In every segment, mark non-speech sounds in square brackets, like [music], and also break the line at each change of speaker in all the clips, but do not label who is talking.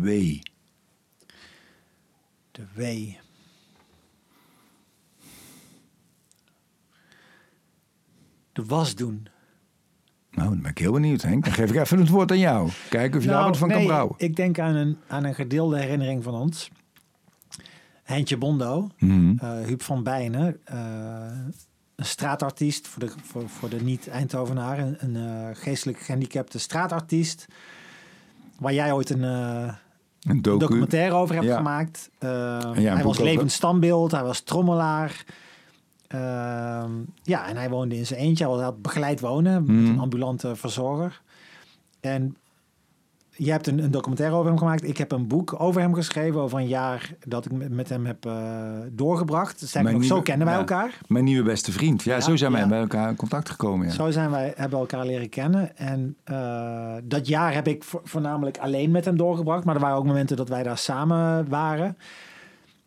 W.
De W. De was doen.
Nou, dan ben ik heel benieuwd, Henk. Dan geef ik even het woord aan jou. Kijken of je daar
Nou,
wat van kan
nee,
brouwen.
Ik denk aan een, aan een gedeelde herinnering van ons. Heintje Bondo, eh Huub van Bijnen, eh, een straatartiest voor de, voor, voor de niet-Eindhovenaar, een, een eh, geestelijk gehandicapte straatartiest, waar jij ooit een
Een docu.
documentaire over hebt
Ja.
gemaakt. Eh, hij was
over.
levend standbeeld, hij was trommelaar. Ehm, ja, en hij woonde in zijn eentje. Hij had begeleid wonen met
Mhm.
een ambulante verzorger. En jij hebt een, een documentaire over hem gemaakt. Ik heb een boek over hem geschreven over een jaar dat ik met, hem heb eh, doorgebracht. Nog, zo kennen wij
ja.
elkaar.
Mijn nieuwe beste vriend. Ja,
Ja,
zo zijn wij
ja.
bij elkaar in contact gekomen. Ja.
Zo zijn wij, hebben elkaar leren kennen. En eh, dat jaar heb ik vo- voornamelijk alleen met hem doorgebracht. Maar er waren ook momenten dat wij daar samen waren.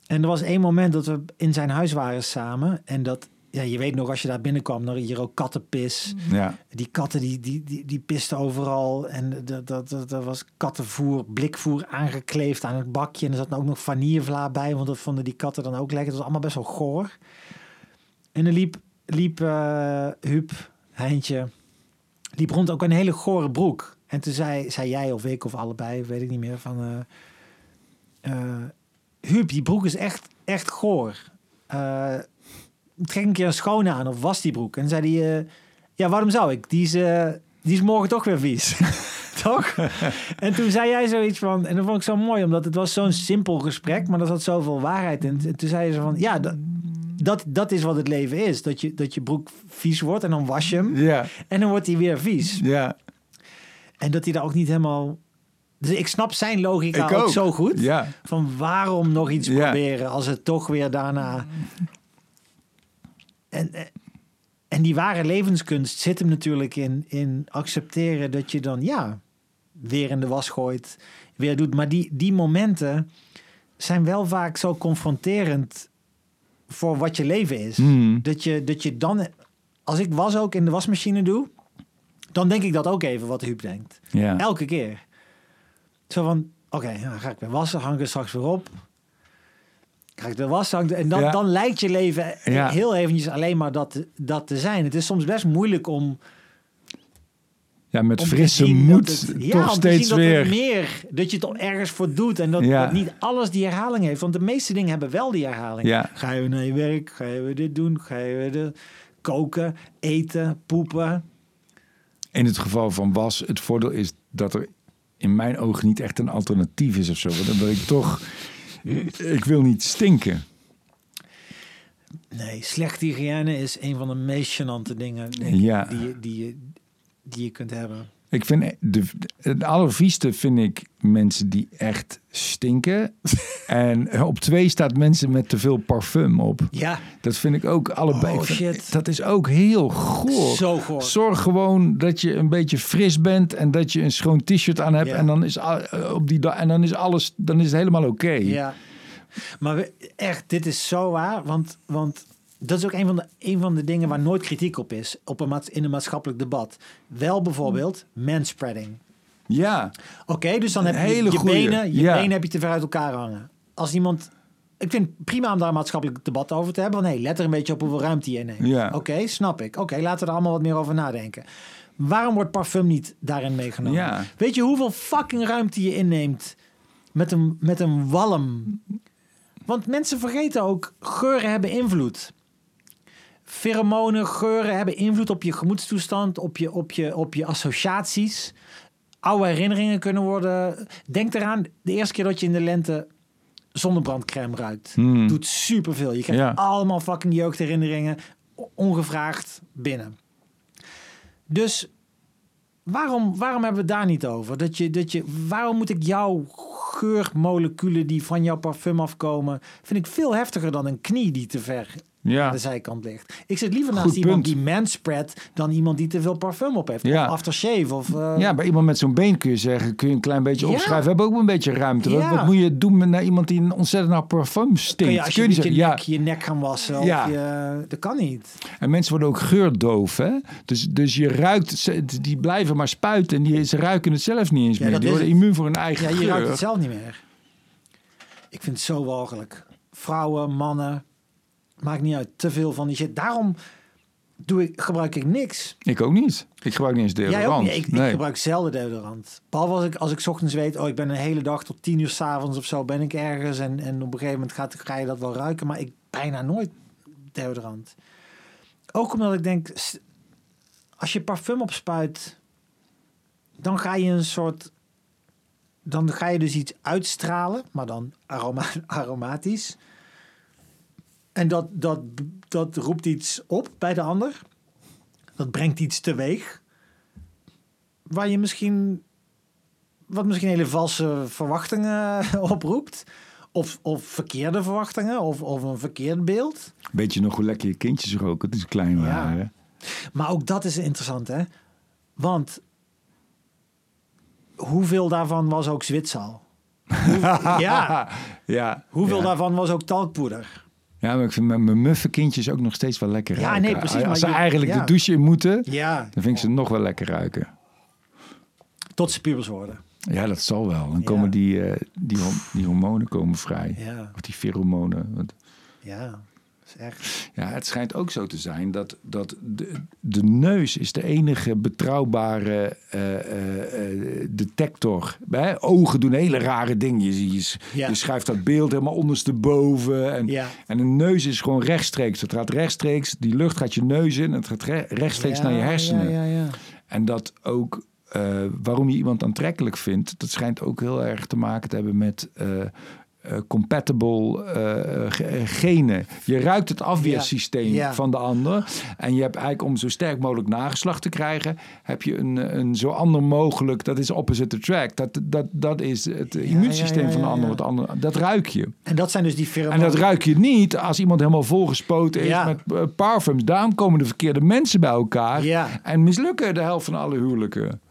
En er was één moment dat we in zijn huis waren samen. En dat, ja, je weet nog, als je daar binnenkwam, dan hier ook kattenpis.
Ja.
Die katten die, die, die, die pisten overal. En dat, dat, dat, dat was kattenvoer, blikvoer aangekleefd aan het bakje. En er zat ook nog vanillevla bij, want dat vonden die katten dan ook lekker. Het was allemaal best wel goor. En er liep, liep eh Huub, Heintje, liep rond ook een hele gore broek. En toen zei, zei jij of ik of allebei, weet ik niet meer, van... Huub, die broek is echt, echt goor. Trek een keer een schone aan of was die broek. En zei hij, eh, ja, waarom zou ik? Die is, eh, die is morgen toch weer vies. [laughs] toch? en toen zei jij zoiets van, en dat vond ik zo mooi, omdat het was zo'n simpel gesprek, maar er zat zoveel waarheid in. En toen zei zo van, ja, dat, dat, dat is wat het leven is. Dat je, dat je broek vies wordt en dan was je hem. En dan wordt hij weer vies.
Ja.
En dat hij daar ook niet helemaal... Dus ik snap zijn logica ook.
ook.
zo goed.
Ja.
Van waarom nog iets
Ja.
proberen als het toch weer daarna... En, eh, en die ware levenskunst zit hem natuurlijk in, in accepteren dat je dan ja, weer in de was gooit, weer doet. Maar die, die momenten zijn wel vaak zo confronterend voor wat je leven is.
Mhm.
Dat, je, dat je dan, als ik was ook in de wasmachine doe, dan denk ik dat ook even wat Huub denkt.
Ja.
Elke keer. Zo van, oké, nou, dan ga ik weer wassen, hang ik er straks weer op. Ga ik weer wassen, hang ik- en dan,
Ja.
dan lijkt je leven
Ja.
heel eventjes alleen maar dat, dat te zijn. Het is soms best moeilijk om,
ja, met
om
frisse moed
het- ja,
toch steeds weer.
Dat, het meer, dat je het er ergens voor doet en dat,
Ja.
dat niet alles die herhaling heeft. Want de meeste dingen hebben wel die herhaling.
Ja.
Ga je naar je werk, ga je weer dit doen, ga je weer dit koken, eten, poepen.
In het geval van was, het voordeel is dat er in mijn ogen niet echt een alternatief is of zo. Want dan wil ik toch... Ik wil niet stinken.
Nee, slechte hygiëne is een van de meest gênante dingen denk ik,
Ja.
die, die, je, die je kunt hebben.
Ik vind de, het allervieste vind ik mensen die echt stinken. [laughs] en op twee staat mensen met te veel parfum op.
Ja,
Dat vind ik ook allebei.
Oh, shit.
Dat is ook heel goor.
zo goor.
Zorg gewoon dat je een beetje fris bent en dat je een schoon t-shirt aan hebt
Ja.
en dan is al- op die en dan is alles dan is het helemaal oké.
Ja. Maar echt, dit is zo waar. Want, want dat is ook een van, de, een van de dingen waar nooit kritiek op is. Op een in een maatschappelijk debat. Wel bijvoorbeeld manspreading.
Ja,
Oké, dus dan heb je je
goeie.
benen, je
Ja.
benen heb je te ver uit elkaar hangen. Als iemand... Ik vind het prima om daar een maatschappelijk debat over te hebben. Hey, let er een beetje op hoeveel ruimte je inneemt.
Ja.
Oké, snap ik. Oké, laten we er allemaal wat meer over nadenken. Waarom wordt parfum niet daarin meegenomen?
Ja.
Weet je hoeveel fucking ruimte je inneemt met een, met een walm? Want mensen vergeten ook, geuren hebben invloed. Pheromonen, geuren hebben invloed op je gemoedstoestand, op je, op je, op je associaties. Oude herinneringen kunnen worden. Denk eraan, de eerste keer dat je in de lente zonnebrandcrème ruikt.
Hmm.
Doet superveel. Je krijgt
Ja.
allemaal fucking jeugdherinneringen ongevraagd binnen. Dus waarom, waarom hebben we het daar niet over? Dat je, dat je, waarom moet ik jouw geurmoleculen die van jouw parfum afkomen... vind ik veel heftiger dan een knie die te ver
Ja.
aan de zijkant ligt. Ik zit liever naast
Goed
iemand
punt.
die manspread dan iemand die te veel parfum op heeft.
Ja.
Of aftershave. Of, eh,
Ja, bij iemand met zo'n been kun je zeggen, kun je een klein beetje
Ja.
opschrijven. We hebben ook een beetje ruimte. Wat,
Ja.
wat moet je doen met naar iemand die een ontzettend naar parfum stinkt?
kun je als je,
Kun
je,
zeggen,
nek, je nek gaan wassen.
Ja.
Of je, dat kan niet.
En mensen worden ook geurdoof, hè? Dus, dus je ruikt, die blijven maar spuiten en die, ze ruiken het zelf niet eens
Ja,
meer. Die worden
het.
immuun voor hun eigen
Ja, je
geur.
ruikt het zelf niet meer. Ik vind het zo walgelijk. Vrouwen, mannen, maakt niet uit. Te veel van die shit. Daarom doe ik, gebruik ik niks.
Ik ook niet. Ik gebruik niet eens
Jij ook
deodorant.
niet. Ik, ik
nee.
gebruik zelden deodorant. Behalve als ik, als ik 's ochtends weet, oh, ik ben een hele dag tot tien uur s'avonds of zo ben ik ergens. En, en op een gegeven moment gaat, ga je dat wel ruiken. Maar ik bijna nooit deodorant. Ook omdat ik denk, als je parfum opspuit, dan ga je een soort... Dan ga je dus iets uitstralen, maar dan aroma, [laughs] aromatisch. En dat, dat, dat roept iets op bij de ander. Dat brengt iets teweeg. Waar je misschien. wat misschien hele valse verwachtingen [laughs] oproept. Of, of verkeerde verwachtingen. Of, of een verkeerd beeld.
Weet je nog hoe lekker je kindjes roken toen ze klein
Ja.
waren?
Maar ook dat is interessant, hè? Want. hoeveel daarvan was ook Zwitsal? [laughs] Hoe- ja,
ja.
hoeveel
ja.
daarvan was ook talkpoeder?
Ja, maar ik vind mijn, mijn muffe kindjes ook nog steeds wel lekker
Ja,
ruiken.
nee, precies,
Als ze
je-
eigenlijk
ja.
de douche in moeten,
Ja,
dan vind ik ze nog wel lekker ruiken.
tot ze pubers worden.
Ja, dat zal wel. Dan komen die, eh, die, die hormonen komen vrij. Of die pheromonen. Want
ja. Echt.
Ja, het schijnt ook zo te zijn dat, dat de, de neus is de enige betrouwbare eh, eh, eh, detector. Hè? Ogen doen hele rare dingen. Je, je,
Ja.
je schuift dat beeld helemaal ondersteboven. En,
Ja.
en een neus is gewoon rechtstreeks. Het gaat rechtstreeks, die lucht gaat je neus in. en Het gaat re- rechtstreeks
Ja,
naar je hersenen.
Ja, ja, ja.
En dat ook waarom je iemand aantrekkelijk vindt, dat schijnt ook heel erg te maken te hebben met eh, compatible eh, genen. Je ruikt het afweersysteem van de ander. En je hebt eigenlijk om zo sterk mogelijk nageslacht te krijgen, heb je een, een zo ander mogelijk, dat is opposite attract. Dat, dat, dat is het immuunsysteem
ja, ja,
van de ander. Wat ander. Dat ruik je.
En dat zijn dus die
En
pheromonen.
dat ruik je niet als iemand helemaal volgespoten is
Ja.
met parfums. Daarom komen de verkeerde mensen bij elkaar.
Ja.
En mislukken de helft van alle huwelijken.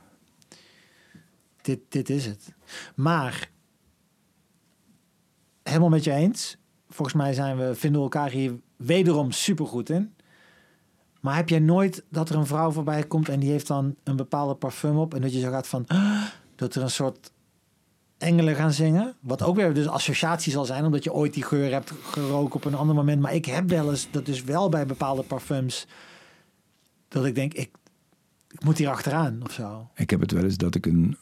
Dit, dit is het. Maar, helemaal met je eens. Volgens mij zijn we, vinden we elkaar hier wederom supergoed in. Maar heb jij nooit dat er een vrouw voorbij komt en die heeft dan een bepaalde parfum op en dat je zo gaat van, dat er een soort engelen gaan zingen? Wat ook weer dus associatie zal zijn, omdat je ooit die geur hebt geroken op een ander moment. Maar ik heb wel eens, dat is wel bij bepaalde parfums, dat ik denk, ik, ik moet hier achteraan of zo.
Ik heb het wel eens dat ik een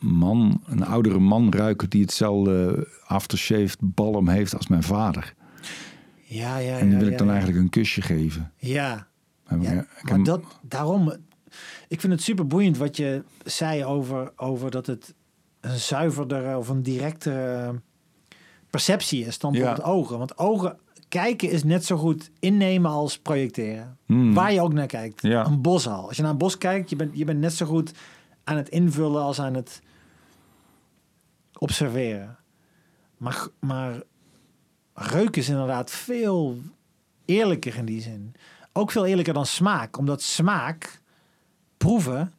man, een oudere man ruik die hetzelfde aftershaved balm heeft als mijn vader.
Ja, ja,
En die
ja,
wil ik dan
ja.
eigenlijk een kusje geven.
Ja,
Maar
ja maar dat, daarom... Ik vind het super boeiend wat je zei over, over dat het een zuiverdere of een directere perceptie is dan
Ja.
bijvoorbeeld ogen. Want ogen kijken is net zo goed innemen als projecteren.
Hmm.
Waar je ook naar kijkt.
Ja.
Een boshal. Als je naar een bos kijkt, je bent, je bent net zo goed aan het invullen als aan het observeren. Maar, maar reuk is inderdaad veel eerlijker in die zin. Ook veel eerlijker dan smaak. Omdat smaak, proeven,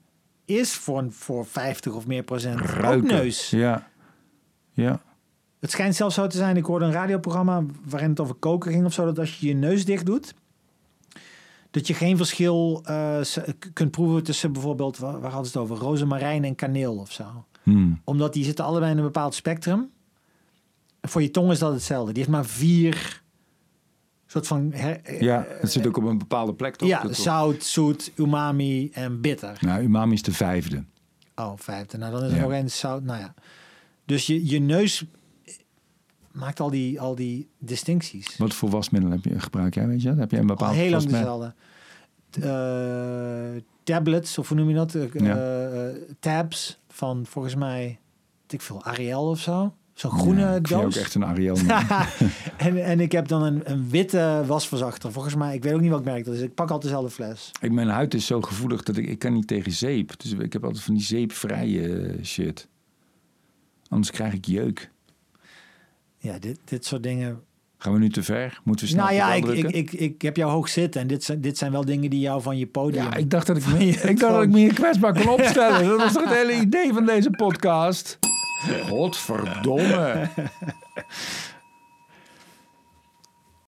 is voor, voor 50 of meer procent ook
ruiken.
neus.
Ja. Ja.
Het schijnt zelfs zo te zijn. Ik hoorde een radioprogramma waarin het over koken ging of zo. Dat als je je neus dicht doet, dat je geen verschil eh, kunt proeven tussen bijvoorbeeld, waar, hadden ze het over, rozemarijn en kaneel of zo.
Hmm.
Omdat die zitten allebei in een bepaald spectrum. Voor je tong is dat hetzelfde. Die heeft maar vier soort van... her-
Ja, het zit ook op een bepaalde plek toch?
ja, zout, zoet, umami en bitter.
Nou, umami is de vijfde.
Oh, vijfde. Nou, dan is er
Ja.
nog eens zout. Nou ja. Dus je, je neus maakt al die, al die distincties.
Wat voor wasmiddel heb je, gebruik jij, weet je dat? Heb jij een
Al
bepaald
heel lang dezelfde. Eh, tablets, of hoe noem je dat? Eh,
Ja.
eh, tabs van volgens mij, ik veel, Ariel of zo. Zo'n groene
Ja, ik je
doos.
ook echt een Ariel. [laughs] [laughs]
en, en ik heb dan een, een witte wasverzachter. Volgens mij, ik weet ook niet welk merk dat is. Ik pak altijd dezelfde fles.
ik, mijn huid is zo gevoelig dat ik, ik kan niet tegen zeep. Dus ik heb altijd van die zeepvrije shit. Anders krijg ik jeuk.
Ja, dit, dit soort dingen.
Gaan we nu te ver? Moeten we snel
nou ja, ik, ik, ik heb jou hoog zitten. En dit zijn, dit zijn wel dingen die jou van je podium...
Ja, ik dacht dat ik me, ik dacht dat ik me hier kwetsbaar kon opstellen. [laughs] Dat was toch het hele idee van deze podcast? Godverdomme. [laughs]